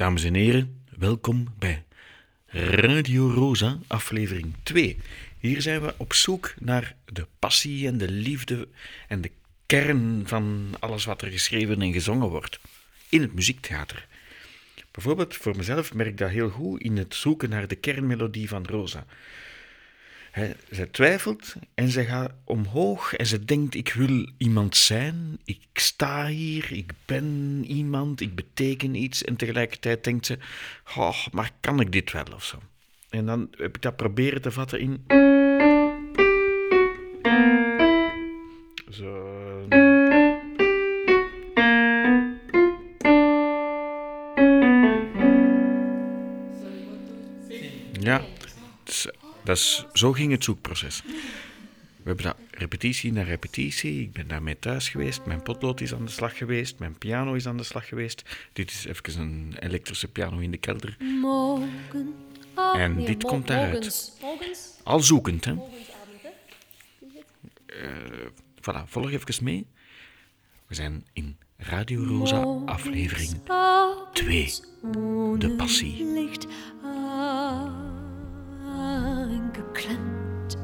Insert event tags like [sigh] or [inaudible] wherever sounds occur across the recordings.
Dames en heren, welkom bij Radio Rosa, aflevering 2. Hier zijn we op zoek naar de passie en de liefde en de kern van alles wat er geschreven en gezongen wordt in het muziektheater. Bijvoorbeeld voor mezelf merk ik dat heel goed in het zoeken naar de kernmelodie van Rosa. Hij, zij twijfelt en ze gaat omhoog en ze denkt: Ik wil iemand zijn, ik sta hier, ik ben iemand, ik beteken iets. En tegelijkertijd denkt ze: oh, Maar kan ik dit wel of zo? En dan heb ik dat proberen te vatten in. Dat is, zo ging het zoekproces. We hebben dat repetitie na repetitie. Ik ben daarmee thuis geweest. Mijn potlood is aan de slag geweest. Mijn piano is aan de slag geweest. Dit is even een elektrische piano in de kelder. Morgen. En dit komt daaruit. Al zoekend, hè? Eh, voilà, volg even mee. We zijn in Radio Rosa, aflevering 2. De passie. Angeklemmt.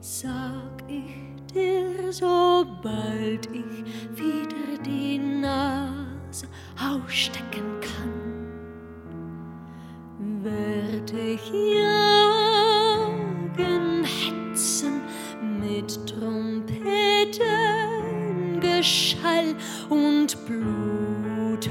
Sag ich dir, sobald ich wieder die Nase ausstecken kann, werd ich jagen, hetzen mit Trompeten, Geschall und Blut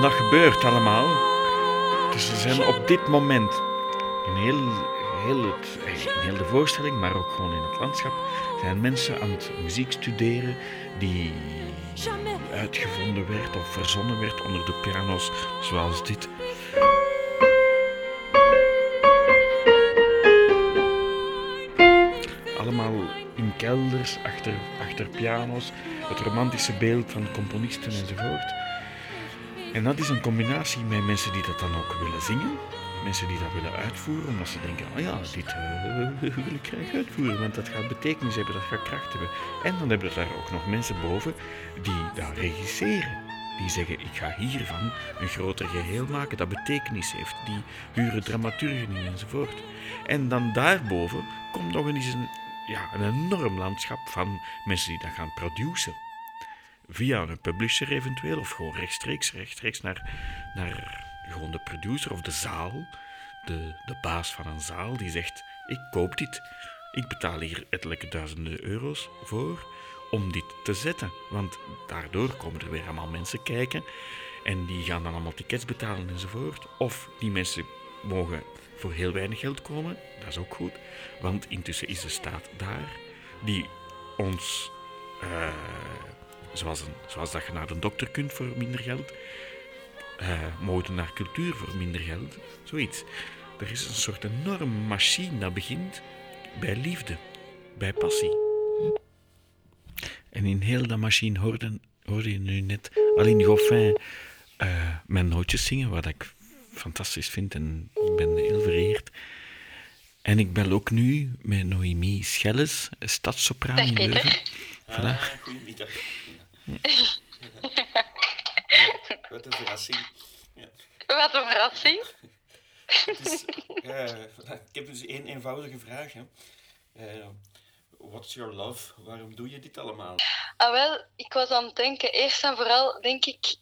En dat gebeurt allemaal. Dus er zijn op dit moment in heel, heel, de voorstelling, maar ook gewoon in het landschap, zijn mensen aan het muziek studeren die uitgevonden werd of verzonnen werd onder de piano's zoals dit. Allemaal in kelders, achter, achter piano's, het romantische beeld van componisten enzovoort. En dat is een combinatie met mensen die dat dan ook willen zingen. Mensen die dat willen uitvoeren, omdat ze denken, oh ja, dit eh, wil ik graag uitvoeren, want dat gaat betekenis hebben, dat gaat kracht hebben. En dan hebben we daar ook nog mensen boven die dat regisseren. Die zeggen, ik ga hiervan een groter geheel maken dat betekenis heeft. Die huren dramaturgen in enzovoort. En dan daarboven komt nog eens een, ja, een enorm landschap van mensen die dat gaan produceren via een publisher eventueel, of gewoon rechtstreeks, rechtstreeks naar, naar gewoon de producer of de zaal, de, de baas van een zaal, die zegt, ik koop dit. Ik betaal hier ettelijke duizenden euro's voor om dit te zetten. Want daardoor komen er weer allemaal mensen kijken en die gaan dan allemaal tickets betalen enzovoort. Of die mensen mogen voor heel weinig geld komen, dat is ook goed. Want intussen is de staat daar die ons... eh, Zoals, een, zoals dat je naar de dokter kunt voor minder geld, eh mogen naar cultuur voor minder geld, zoiets. Er is een soort enorme machine dat begint bij liefde, bij passie. En in heel dat machine hoorde, hoorde je nu net Aline Goffin eh, mijn nootjes zingen, wat ik fantastisch vind en ik ben heel vereerd. En ik bel ook nu met Noémie Schelles, stadssopraan Dag, in Peter. Leuven. Voilà. Ah, goedemiddag. Wat een verrassing. Wat een verrassing. Dus, eh, ik heb dus één eenvoudige vraag. Hè. Eh, what's your love? Waarom doe je dit allemaal? Ah, wel, ik was aan het denken, eerst en vooral denk ik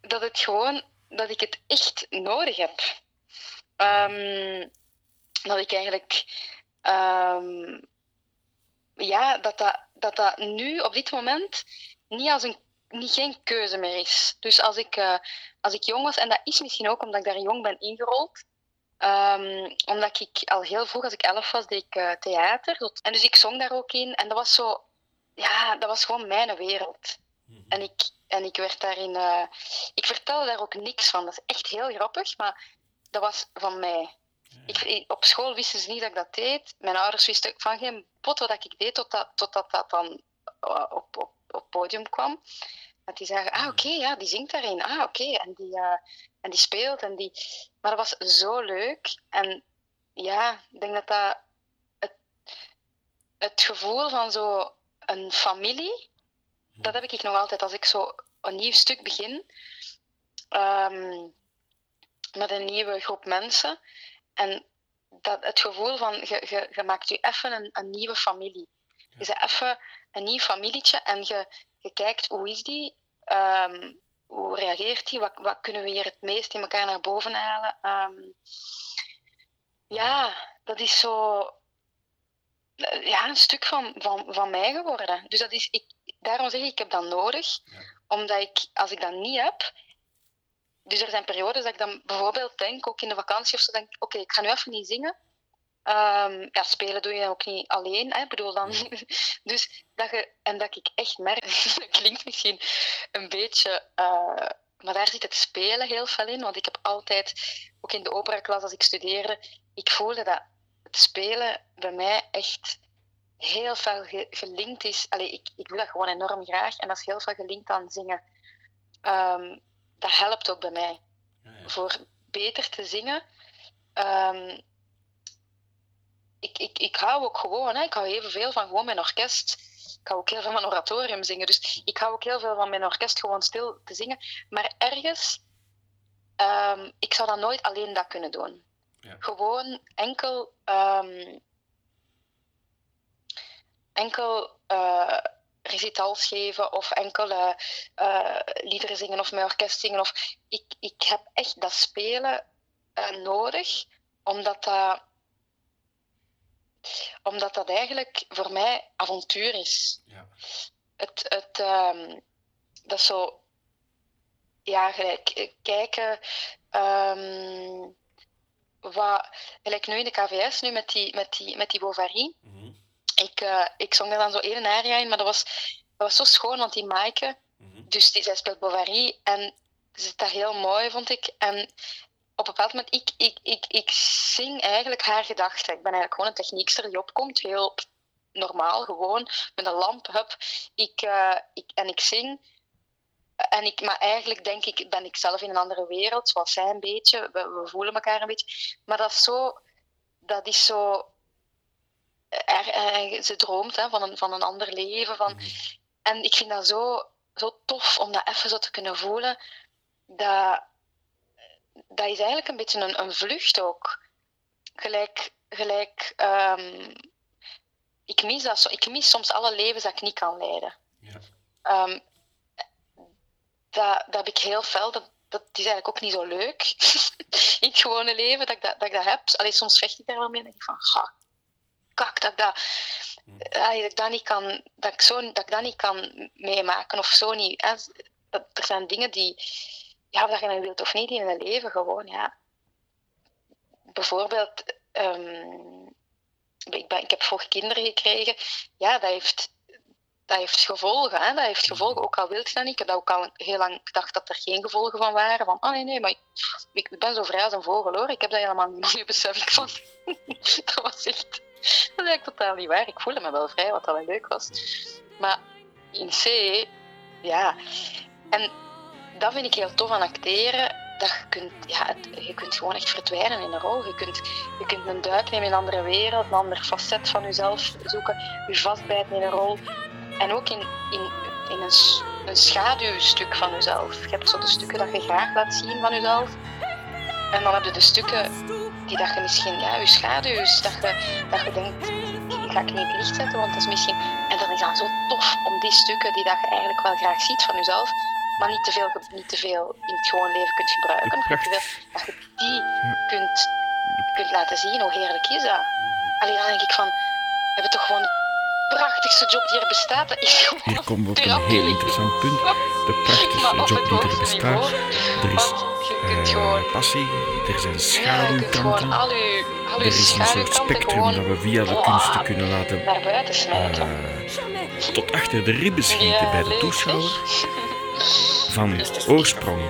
dat het gewoon, dat ik het echt nodig heb. Ehm, dat ik eigenlijk, ehm, ja, dat dat, dat dat nu op dit moment niet als een niet, geen keuze meer is. Dus als ik, eh, als ik jong was, en dat is misschien ook omdat ik daar jong ben ingerold, Ehm, omdat ik al heel vroeg, als ik elf was, deed ik eh, theater. En dus ik zong daar ook in. En dat was zo... Ja, dat was gewoon mijn wereld. En ik, en ik werd daarin... eh, ik vertelde daar ook niks van. Dat is echt heel grappig, maar dat was van mij. Ik, ik- op school wisten ze niet dat ik dat deed. Mijn ouders wisten van geen pot wat ik deed, totdat, totdat dat dan op, op, op podium kwam. Dat die zagen, ah oké, ja, die zingt daarin. Ah oké, en, die, eh, en die speelt. En die... Maar dat was zo leuk. En ja, ik denk dat dat het, het gevoel van zo een familie, dat heb ik nog altijd als ik zo een nieuw stuk begin. ehm, met een nieuwe groep mensen. En dat, het gevoel van, je, je, je maakt je even een, een nieuwe familie. Je bent even een nieuw familietje en je, je kijkt hoe is die, Ehm, hoe reageert die, wat, wat kunnen we hier het meest in elkaar naar boven halen. Ehm, ja, dat is zo eh, ja, een stuk van, van, van mij geworden. Dus dat is, ik, daarom zeg ik, ik heb dat nodig. Ja. Omdat ik, als ik dat niet heb... Dus er zijn periodes dat ik dan bijvoorbeeld denk, ook in de vakantie of zo, denk ik, oké, ik ga nu even niet zingen. Ehm, ja, spelen doe je ook niet alleen, hè, bedoel dan. [laughs] dus dat je, en dat ik echt merk, [laughs] dat klinkt misschien een beetje, eh, maar daar zit het spelen heel veel in, want ik heb altijd, ook in de operaklas als ik studeerde, ik voelde dat het spelen bij mij echt heel veel ge- gelinkt is. Allee, ik, ik doe dat gewoon enorm graag en dat is heel veel gelinkt aan zingen. Ehm, dat helpt ook bij mij Ja, ja. voor beter te zingen. Ehm, ik, ik, ik hou ook gewoon, hè, ik hou evenveel van gewoon mijn orkest. Ik hou ook heel veel van oratorium zingen. Dus ik hou ook heel veel van mijn orkest gewoon stil te zingen. Maar ergens, ehm, ik zou dat nooit alleen dat kunnen doen. Ja. Gewoon enkel, ehm, enkel eh, recitals geven of enkel eh, eh, liederen zingen of met orkest zingen. Of, ik, ik heb echt dat spelen eh, nodig, omdat dat, omdat dat eigenlijk voor mij avontuur is. Ja. Het, het, ehm, dat is zo, ja, gelijk eh, kijken. ehm, wat, gelijk nu in de KVS, nu met die, met die, met die Bovary. Mhm. Ik, eh, ik zong er dan zo één aria in, maar dat was, dat was zo schoon, want die Maaike, Mhm. dus die, zij speelt Bovary en ze is dat heel mooi, vond ik. En op een bepaald moment, ik, ik, ik, ik zing eigenlijk haar gedachten. Ik ben eigenlijk gewoon een techniekster die opkomt, heel normaal, gewoon, met een lamp, hup. Ik, eh, ik, en ik zing. En ik, maar eigenlijk denk ik, ben ik zelf in een andere wereld, zoals zij een beetje. We, we voelen elkaar een beetje. Maar dat is zo... Dat is zo... Er, er- ze droomt hè, van, een, van een ander leven. Van, Mhm. en ik vind dat zo, zo tof om dat even zo te kunnen voelen. Dat, dat is eigenlijk een beetje een, een vlucht ook. Gelijk, gelijk ehm, ik, mis dat, ik mis soms alle levens dat ik niet kan leiden. Ja. Ehm, dat, dat heb ik heel fel. Dat, dat is eigenlijk ook niet zo leuk [laughs] in het gewone leven dat ik dat, dat, ik dat heb. Allee, soms vecht ik daar wel mee en denk ik van, ga, kak, dat ik dat, dat, ik dat niet kan, dat ik, zo, dat ik dat niet kan meemaken of zo niet. Hè. Dat, er zijn dingen die, ja, of dat je dat wilt of niet, in het leven gewoon, ja. Bijvoorbeeld, ehm, ik, ben, ik heb vroeg kinderen gekregen. Ja, dat heeft, dat heeft gevolgen. Hè? Dat heeft gevolgen, ook al wilt je dat niet. Ik heb ook al heel lang gedacht dat er geen gevolgen van waren. Van, oh nee, nee, maar ik, ik ben zo vrij als een vogel hoor. Ik heb dat helemaal niet. Nu besef ik van, [laughs] dat was echt, dat is totaal niet waar. Ik voelde me wel vrij, wat wel leuk was. Maar in C, ja. En dat vind ik heel tof aan acteren. Dat je kunt, ja, je kunt gewoon echt verdwijnen in een rol. Je kunt, je kunt een duik nemen in een andere wereld, een ander facet van jezelf zoeken, je vastbijten in een rol. En ook in, in, in een, schaduwstuk van jezelf. Je hebt zo de stukken dat je graag laat zien van jezelf. En dan heb je de stukken die dat je misschien, ja, je schaduw is. Dat je, dat je denkt, die ga ik niet licht zetten, want dat is misschien... En dan is dat zo tof om die stukken die dat je eigenlijk wel graag ziet van jezelf, maar niet te veel, niet te veel in het gewoon leven kunt gebruiken. Te veel, dat je die kunt, kunt laten zien. Hoe heerlijk is dat? Alleen dan denk ik van, we hebben toch gewoon de prachtigste job die er bestaat. Dat is gewoon Hier komen we op een heel interessant punt. De [laughs] prachtigste job die er bestaat. Er is gewoon... passie, er zijn Ja, je kunt gewoon schaduwkanten. Er is een soort spectrum dat we via de kunsten kunnen laten naar buiten smijten. eh, tot achter de ribben schieten bij de toeschouwer. [laughs] Van oorsprong,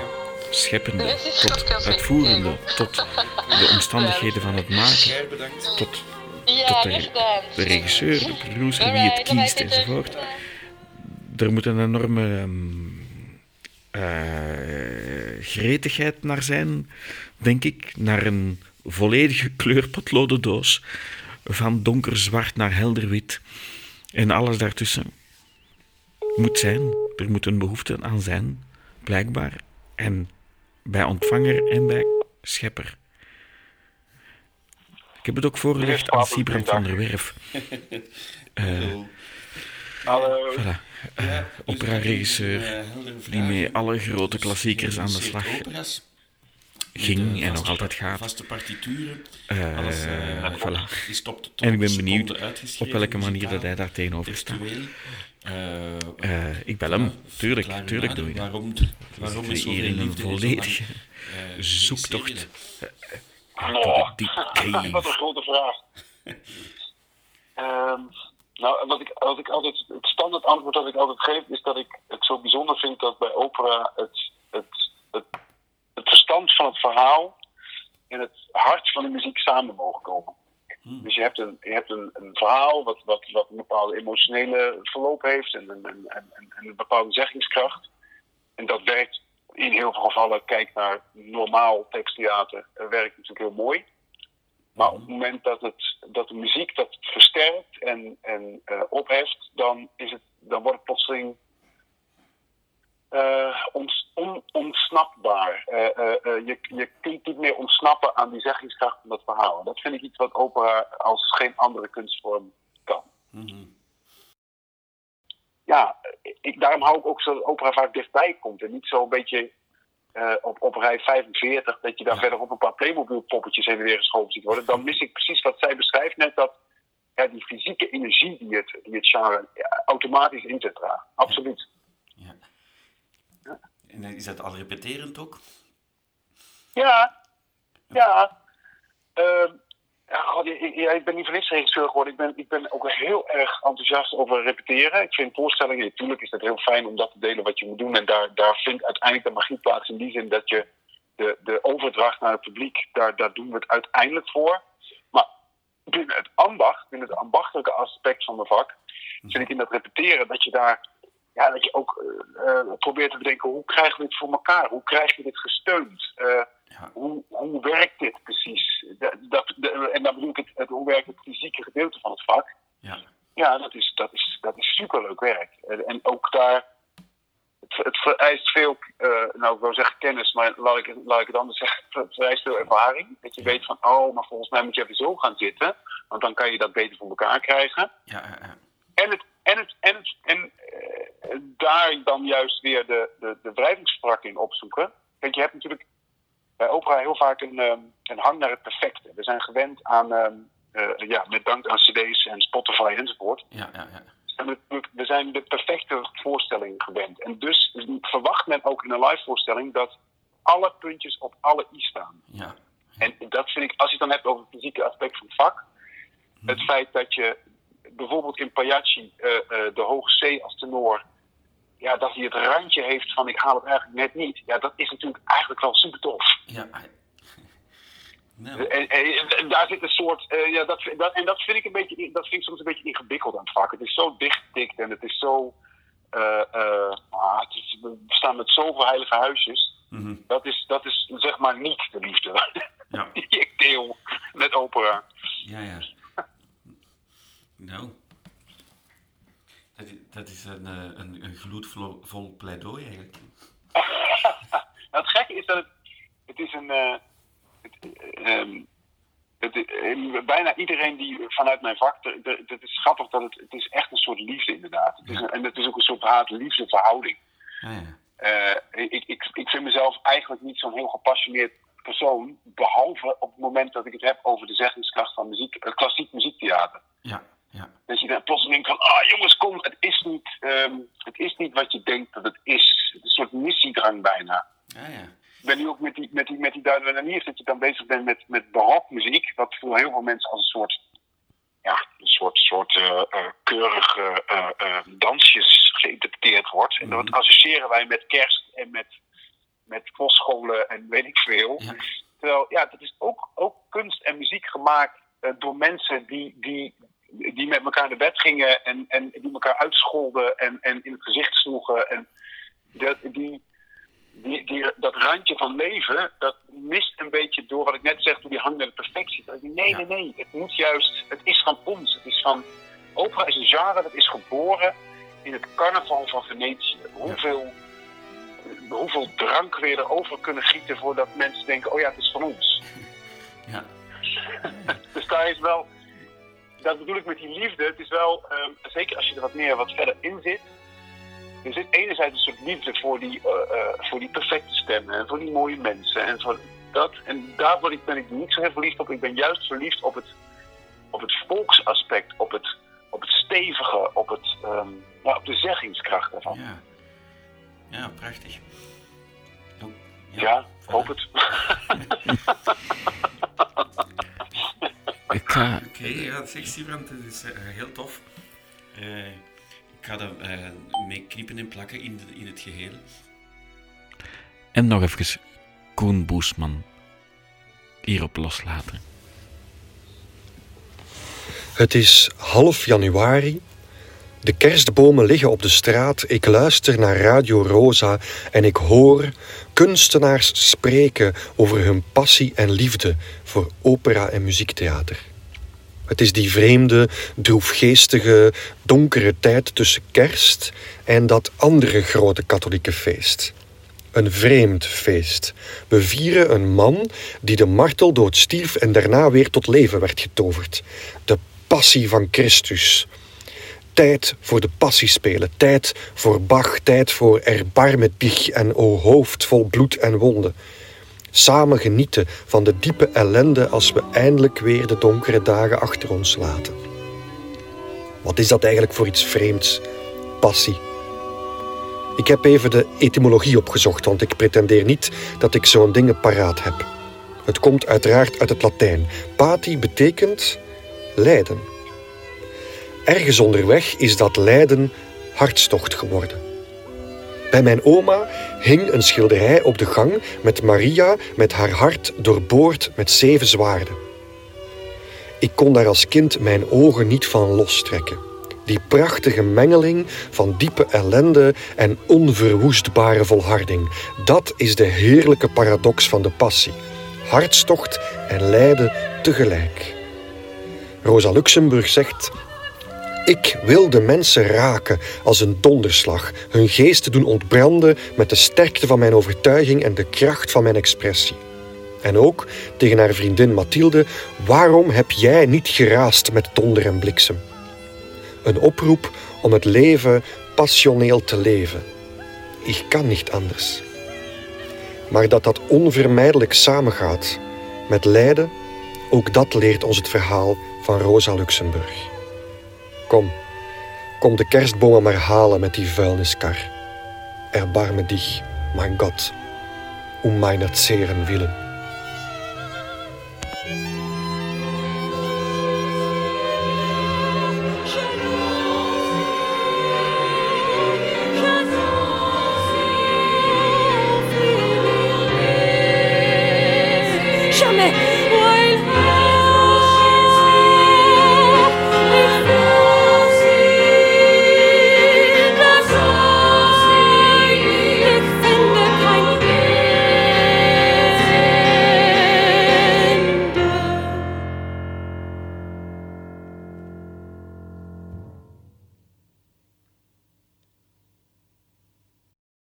scheppende, tot uitvoerende, tot [laughs] de omstandigheden van het maken, tot Ja, tot de- de regisseur, de producer, wie het kiest enzovoort. Er moet een enorme ehm, eh, gretigheid naar zijn, denk ik. Naar een volledige [laughs] kleurpotlodendoos. Van donkerzwart naar helder wit. En alles daartussen moet zijn. Er moet een behoefte aan zijn, blijkbaar. En bij ontvanger en bij schepper. Ik heb het ook voorgelegd aan Siebrand van der Werf. [laughs] Eh, Hallo. voilà. Eh, Ja, dus opera-regisseur eh, heldere die met alle grote klassiekers aan de slag ging eh, en nog altijd gaat. Vaste partituren. Eh, Alles eh, voilà. tot, tot En ik ben benieuwd op welke manier dat hij daar tegenover staat. Eh, Eh, ik bel hem. Tuurlijk, tuurlijk doe je dat. Waarom, waarom is hier in een volledige [laughs] zoektocht. Die [laughs] wat een grote vraag. [laughs] Ehm, nou, wat ik, wat ik altijd, het standaard antwoord dat ik altijd geef, is dat ik het zo bijzonder vind dat bij opera het, het, het, het verstand van het verhaal en het hart van de muziek samen mogen komen. Dus je hebt een, je hebt een, een verhaal wat, wat, wat een bepaalde emotionele verloop heeft en een, en, en, en een bepaalde zeggingskracht. En dat werkt in heel veel gevallen, kijk naar normaal teksttheater, werkt natuurlijk heel mooi. Maar op het moment dat, het, dat de muziek dat versterkt en, en eh, opheft, dan, is het, dan wordt het plotseling eh, ons, on, ontsnapbaar. Eh, eh, eh, je, je kunt niet meer ontsnappen aan die zeggingskracht van dat verhaal. En dat vind ik iets wat opera als geen andere kunstvorm kan. Mhm. Ja, ik, daarom hou ik ook zo dat opera vaak dichtbij komt. En niet zo een beetje eh, op, op rij 45, dat je daar Ja. verderop een paar Playmobil poppetjes heen en weer geschoven ziet worden. Dan mis ik precies wat zij beschrijft net, dat ja, die fysieke energie die het, die het genre ja, automatisch in zich draagt. Absoluut. Ja. En is dat al repeterend ook? Ja, ja. Ehm, ja, ik, ik- ben niet voor niks regisseur geworden. Ik ben, ik ben ook heel erg enthousiast over repeteren. Ik vind voorstellingen, natuurlijk is het heel fijn om dat te delen wat je moet doen. En daar, daar vindt uiteindelijk de magie plaats in die zin dat je de, de overdracht naar het publiek, daar, daar doen we het uiteindelijk voor. Maar binnen het ambacht, binnen het ambachtelijke aspect van mijn vak, vind ik in dat repeteren dat je daar ja, dat je ook eh, eh, probeert te bedenken hoe krijgen we dit voor elkaar? Hoe krijg je dit gesteund? Eh, Ja. hoe, hoe werkt dit precies? Dat, dat, de- en dan bedoel ik het, het, hoe werkt het fysieke gedeelte van het vak? Ja. Ja, dat is, dat is, dat is superleuk werk. En, en ook daar, het, het vereist veel, nou ik wil zeggen kennis, maar laat ik, het- laat ik het anders zeggen, het vereist veel ervaring. Dat je weet van, oh, maar volgens mij moet je even zo gaan zitten, want dan kan je dat beter voor elkaar krijgen. Ja, ja, ja. En, het, en, het, en, het, en daar dan juist weer de, de, de in opzoeken. Kijk, je hebt natuurlijk bij opera heel vaak een, ehm, een hang naar het perfecte. We zijn gewend aan, ehm, eh, ja, met dank aan cd's en Spotify enzovoort. ja, ja, ja. we zijn de perfecte voorstelling gewend. En dus verwacht men ook in een live voorstelling dat alle puntjes op alle i staan. ja. En dat vind ik, als je het dan hebt over het fysieke aspect van het vak, het feit dat je bijvoorbeeld in Pagliacci eh, eh, de hoge C als tenor, ja, dat hij het randje heeft van ik haal het eigenlijk net niet, ja, dat is natuurlijk eigenlijk wel super tof. ja. [laughs] Nou, En, en- en daar zit een soort, eh, ja, dat, dat, en dat vind ik een beetje, dat vind ik soms een beetje ingewikkeld aan het vak. Het is zo dichtgetikt en het is zo, eh, eh, ah, het is, we staan met zoveel heilige huisjes. mhm. Dat is, dat is zeg maar niet de liefde [laughs] Ja. die ik deel met opera. Ja, ja. Nou. Dat is, een, eh, een, een gloedvol pleidooi eigenlijk. [laughs] Nou, het gekke is dat het, het is een, eh, het, ehm, het, eh, bijna iedereen die vanuit mijn vak, het is grappig dat het, het is echt een soort liefde inderdaad. Het is een- en het is ook een soort haat-liefde verhouding. Ja, ja. Eh, ik, ik, ik vind mezelf eigenlijk niet zo'n heel gepassioneerd persoon, behalve op het moment dat ik het heb over de zeggingskracht van muziek, klassiek muziektheater. Ja, ja. Dat je dan plotseling denkt van, ah jongens, kom, het is niet, ehm, het is niet wat je denkt dat het is. Het is een soort missiedrang bijna. Ja, ja. Ik ben nu ook met die, met die, met die Laniers, dat je dan bezig bent met, met barokmuziek, wat voor heel veel mensen als een soort, ja, een soort, soort eh, eh, keurige eh, dansjes geïnterpreteerd wordt. En dat associëren wij met kerst en met, met kostscholen en weet ik veel. Ja, Terwijl, ja, dat is ook, ook kunst en muziek gemaakt door mensen die, die, die met elkaar naar bed gingen en, en die elkaar uitscholden en, en in het gezicht sloegen. En dat, die, die, die, dat randje van leven, dat mist een beetje door wat ik net zeg, door die hang naar de perfectie. Dat ik denk, nee, nee, nee, het moet juist, het is van ons. Het is van, opera is een genre dat is geboren in het carnaval van Venetië. Hoeveel, hoeveel drank we erover kunnen gieten voordat mensen denken, oh ja, het is van ons. Ja. [laughs] Dus daar is wel, dat bedoel ik met die liefde. Het is wel, ehm, zeker als je er wat meer wat verder in zit. Er zit enerzijds een soort liefde voor die, eh, eh, voor die perfecte stemmen en voor die mooie mensen. En, voor dat, en daar ik, ben ik niet zo heel verliefd op. Ik ben juist verliefd op het, op het volksaspect, op het, op het stevige, op, het, ehm, ja, op de zeggingskracht daarvan. Ja, ja prachtig. Oh, Ja, voilà. hoop het. [laughs] [laughs] Ik ga, Oké, ja, zeg Sibrand, dat is eh, heel tof. Eh, ik ga daar eh, mee knippen en plakken in, de- in het geheel. en nog even Koen Boesman hierop loslaten. Het is half januari. De kerstbomen liggen op de straat. Ik luister naar Radio Rosa en ik hoor kunstenaars spreken over hun passie en liefde voor opera en muziektheater. Het is die vreemde, droefgeestige, donkere tijd tussen kerst en dat andere grote katholieke feest. Een vreemd feest. We vieren een man die de marteldood stierf en daarna weer tot leven werd getoverd. De passie van Christus. Tijd voor de passiespelen, tijd voor Bach, tijd voor Erbarme dich en O hoofd vol bloed en wonden. Samen genieten van de diepe ellende als we eindelijk weer de donkere dagen achter ons laten. Wat is dat eigenlijk voor iets vreemds? Passie. Ik heb even de etymologie opgezocht, want ik pretendeer niet dat ik zo'n dingen paraat heb. Het komt uiteraard uit het Latijn. Pati betekent lijden. Ergens onderweg is dat lijden hartstocht geworden. Bij mijn oma hing een schilderij op de gang met Maria met haar hart doorboord met zeven zwaarden. Ik kon daar als kind mijn ogen niet van lostrekken. Die prachtige mengeling van diepe ellende en onverwoestbare volharding. Dat is de heerlijke paradox van de passie. Hartstocht en lijden tegelijk. Rosa Luxemburg zegt ik wil de mensen raken als een donderslag, hun geesten doen ontbranden met de sterkte van mijn overtuiging en de kracht van mijn expressie. En ook tegen haar vriendin Mathilde, waarom heb jij niet geraast met donder en bliksem? Een oproep om het leven passioneel te leven. Ik kan niet anders. Maar dat dat onvermijdelijk samengaat met lijden, ook dat leert ons het verhaal van Rosa Luxemburg. Kom, kom de kerstbomen maar halen met die vuilniskar. Erbarme dich, mein Gott, um meiner zeren willen.